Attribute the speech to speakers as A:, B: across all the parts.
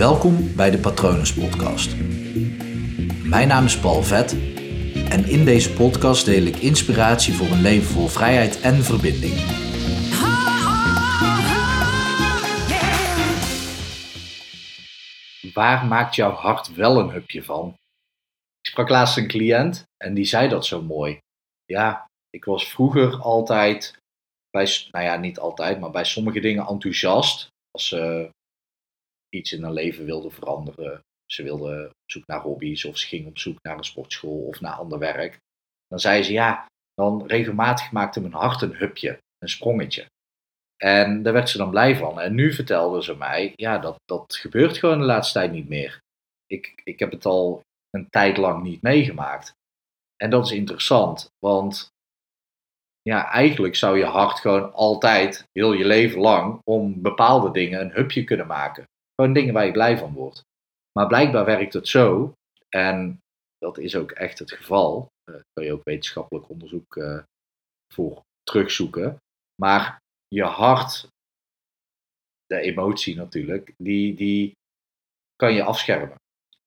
A: Welkom bij de Patronus Podcast. Mijn naam is Paul Vet en in deze podcast deel ik inspiratie voor een leven vol vrijheid en verbinding. Waar maakt jouw hart wel een hupje van? Ik sprak laatst een cliënt en die zei dat zo mooi. Ja, ik was vroeger altijd, bij, nou ja, niet altijd, maar bij sommige dingen enthousiast. Als ze iets in haar leven wilde veranderen. Ze wilde op zoek naar hobby's of ze ging op zoek naar een sportschool of naar ander werk. Dan zei ze ja, dan regelmatig maakte mijn hart een hupje, een sprongetje. En daar werd ze dan blij van. En nu vertelde ze mij, ja, dat, dat gebeurt gewoon de laatste tijd niet meer. Ik, ik heb het al een tijd lang niet meegemaakt. En dat is interessant, want ja, eigenlijk zou je hart gewoon altijd, heel je leven lang, om bepaalde dingen een hupje kunnen maken. Gewoon dingen waar je blij van wordt. Maar blijkbaar werkt het zo, en dat is ook echt het geval. Daar uh, kun je ook wetenschappelijk onderzoek uh, voor terugzoeken. Maar je hart, de emotie natuurlijk, die, die kan je afschermen.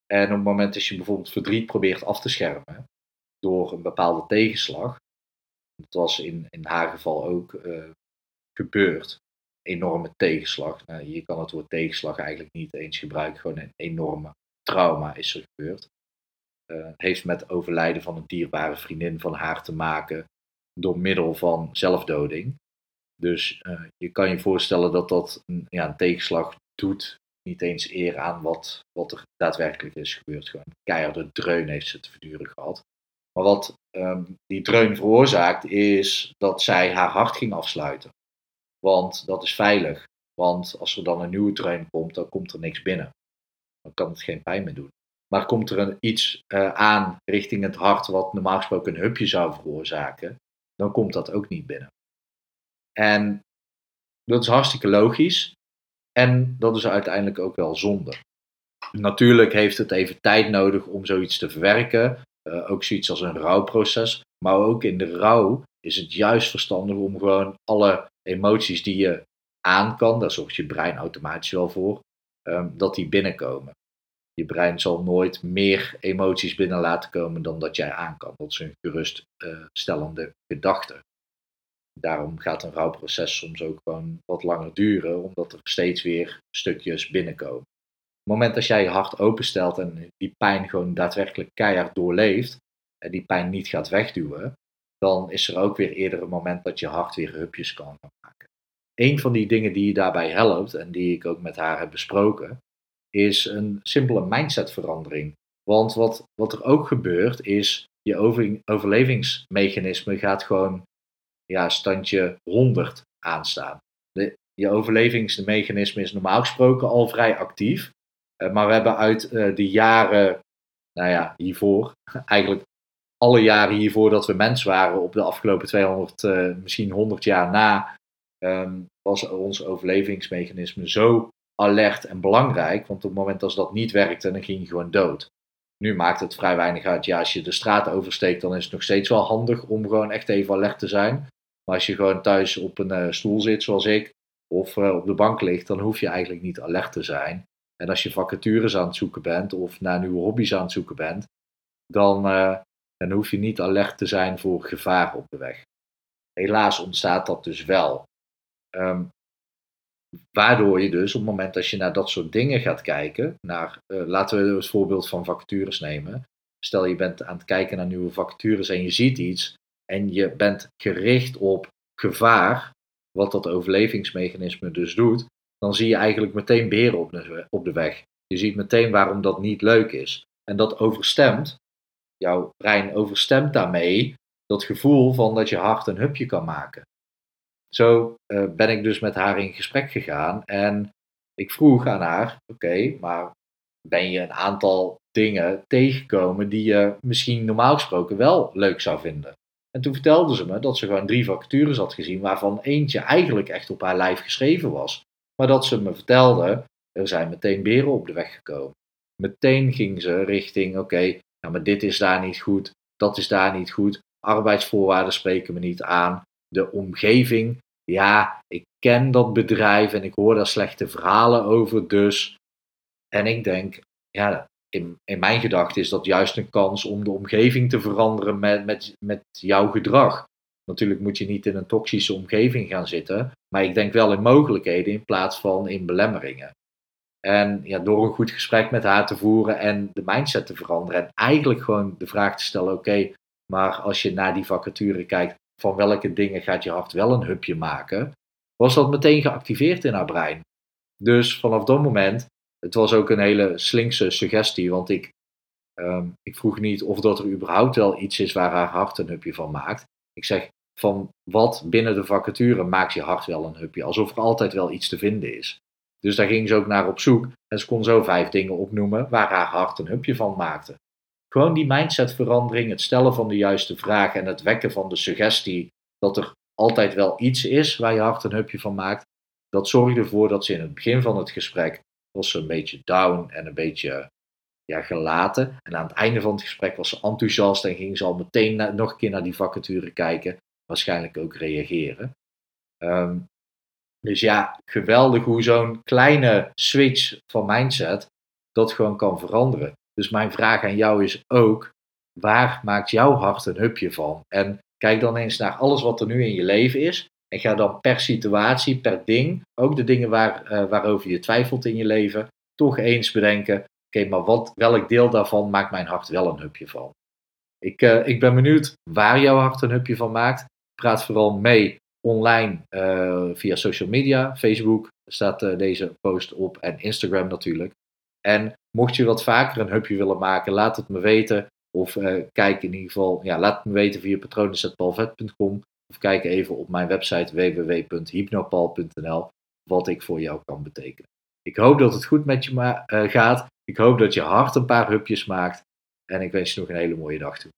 A: En op het moment dat je bijvoorbeeld verdriet probeert af te schermen door een bepaalde tegenslag, dat was in, in haar geval ook uh, gebeurd, enorme tegenslag. Nou, je kan het woord tegenslag eigenlijk niet eens gebruiken, gewoon een enorme trauma is er gebeurd. Uh, heeft met overlijden van een dierbare vriendin van haar te maken door middel van zelfdoding. Dus uh, je kan je voorstellen dat dat een, ja, een tegenslag doet niet eens eer aan wat, wat er daadwerkelijk is gebeurd. Gewoon keiharde dreun heeft ze te verduren gehad. Maar wat um, die dreun veroorzaakt is dat zij haar hart ging afsluiten. Want dat is veilig. Want als er dan een nieuwe dreun komt, dan komt er niks binnen. Dan kan het geen pijn meer doen. Maar komt er een, iets uh, aan richting het hart wat normaal gesproken een hupje zou veroorzaken, dan komt dat ook niet binnen. En dat is hartstikke logisch. En dat is uiteindelijk ook wel zonde. Natuurlijk heeft het even tijd nodig om zoiets te verwerken. Uh, ook zoiets als een rouwproces. Maar ook in de rouw is het juist verstandig om gewoon alle emoties die je aan kan, daar zorgt je brein automatisch wel voor, um, dat die binnenkomen. Je brein zal nooit meer emoties binnen laten komen dan dat jij aan kan. Dat is een geruststellende uh, gedachte. Daarom gaat een rouwproces soms ook gewoon wat langer duren, omdat er steeds weer stukjes binnenkomen. Op het moment dat jij je hart openstelt en die pijn gewoon daadwerkelijk keihard doorleeft en die pijn niet gaat wegduwen, dan is er ook weer eerder een moment dat je hart weer hupjes kan maken. Een van die dingen die je daarbij helpt en die ik ook met haar heb besproken, is een simpele mindsetverandering. Want wat, wat er ook gebeurt is, je over, overlevingsmechanisme gaat gewoon ja, standje 100 aanstaan. Je overlevingsmechanisme is normaal gesproken al vrij actief. Uh, maar we hebben uit uh, de jaren, nou ja, hiervoor, eigenlijk alle jaren hiervoor dat we mens waren, op de afgelopen 200, uh, eh, misschien 100 jaar na, um, was ons overlevingsmechanisme zo alert en belangrijk. Want op het moment dat dat niet werkte, dan ging je gewoon dood. Nu maakt het vrij weinig uit. Ja, als je de straat oversteekt, dan is het nog steeds wel handig om gewoon echt even alert te zijn. Maar als je gewoon thuis op een uh, stoel zit, zoals ik, of uh, op de bank ligt, dan hoef je eigenlijk niet alert te zijn. En als je vacatures aan het zoeken bent of naar nieuwe hobby's aan het zoeken bent, dan, dan hoef je niet alert te zijn voor gevaar op de weg. Helaas ontstaat dat dus wel. Um, waardoor je dus op het moment dat je naar dat soort dingen gaat kijken, naar, uh, laten we het voorbeeld van vacatures nemen. Stel je bent aan het kijken naar nieuwe vacatures en je ziet iets en je bent gericht op gevaar, wat dat overlevingsmechanisme dus doet, dan zie je eigenlijk meteen beren op op de weg. Je ziet meteen waarom dat niet leuk is. En dat overstemt, jouw brein overstemt daarmee dat gevoel van dat je hart een hupje kan maken. Zo uh, ben ik dus met haar in gesprek gegaan en ik vroeg aan haar: Oké, maar ben je een aantal dingen tegengekomen die je misschien normaal gesproken wel leuk zou vinden? En toen vertelde ze me dat ze gewoon drie vacatures had gezien, waarvan eentje eigenlijk echt op haar lijf geschreven was. Maar dat ze me vertelde, er zijn meteen beren op de weg gekomen. Meteen ging ze richting, oké, nou maar dit is daar niet goed, dat is daar niet goed, arbeidsvoorwaarden spreken me niet aan, de omgeving, ja, ik ken dat bedrijf en ik hoor daar slechte verhalen over, dus En ik denk, ja, in, in mijn gedachte is dat juist een kans om de omgeving te veranderen met, met, met jouw gedrag. Natuurlijk moet je niet in een toxische omgeving gaan zitten, maar ik denk wel in mogelijkheden in plaats van in belemmeringen. En ja, door een goed gesprek met haar te voeren en de mindset te veranderen. En eigenlijk gewoon de vraag te stellen: oké, maar als je naar die vacature kijkt, van welke dingen gaat je hart wel een hupje maken? Was dat meteen geactiveerd in haar brein. Dus vanaf dat moment, het was ook een hele slinkse suggestie, want ik, ehm, ik vroeg niet of dat er überhaupt wel iets is waar haar hart een hupje van maakt. Ik zeg van wat binnen de vacature maakt je hart wel een hupje, alsof er altijd wel iets te vinden is. Dus daar ging ze ook naar op zoek en ze kon zo vijf dingen opnoemen waar haar hart een hupje van maakte. Gewoon die mindsetverandering, het stellen van de juiste vragen en het wekken van de suggestie dat er altijd wel iets is waar je hart een hupje van maakt, dat zorgde ervoor dat ze in het begin van het gesprek was ze een beetje down en een beetje ja, gelaten. En aan het einde van het gesprek was ze enthousiast en ging ze al meteen nog een keer naar die vacature kijken. Waarschijnlijk ook reageren. Ehm, dus ja, geweldig hoe zo'n kleine switch van mindset dat gewoon kan veranderen. Dus mijn vraag aan jou is ook, waar maakt jouw hart een hupje van? En kijk dan eens naar alles wat er nu in je leven is. En ga dan per situatie, per ding, ook de dingen waar, uh, waarover je twijfelt in je leven, toch eens bedenken: oké, maar wat, welk deel daarvan maakt mijn hart wel een hupje van? Ik, uh, ik ben benieuwd waar jouw hart een hupje van maakt. Praat vooral mee online uh, via social media. Facebook staat deze post op en Instagram natuurlijk. En mocht je wat vaker een hupje willen maken, laat het me weten. Of uh, kijk in ieder geval, ja, laat het me weten via patronen.palvet.com. Of kijk even op mijn website www.hypnopal.nl wat ik voor jou kan betekenen. Ik hoop dat het goed met je gaat. Ik hoop dat je hart een paar hupjes maakt. En ik wens je nog een hele mooie dag toe.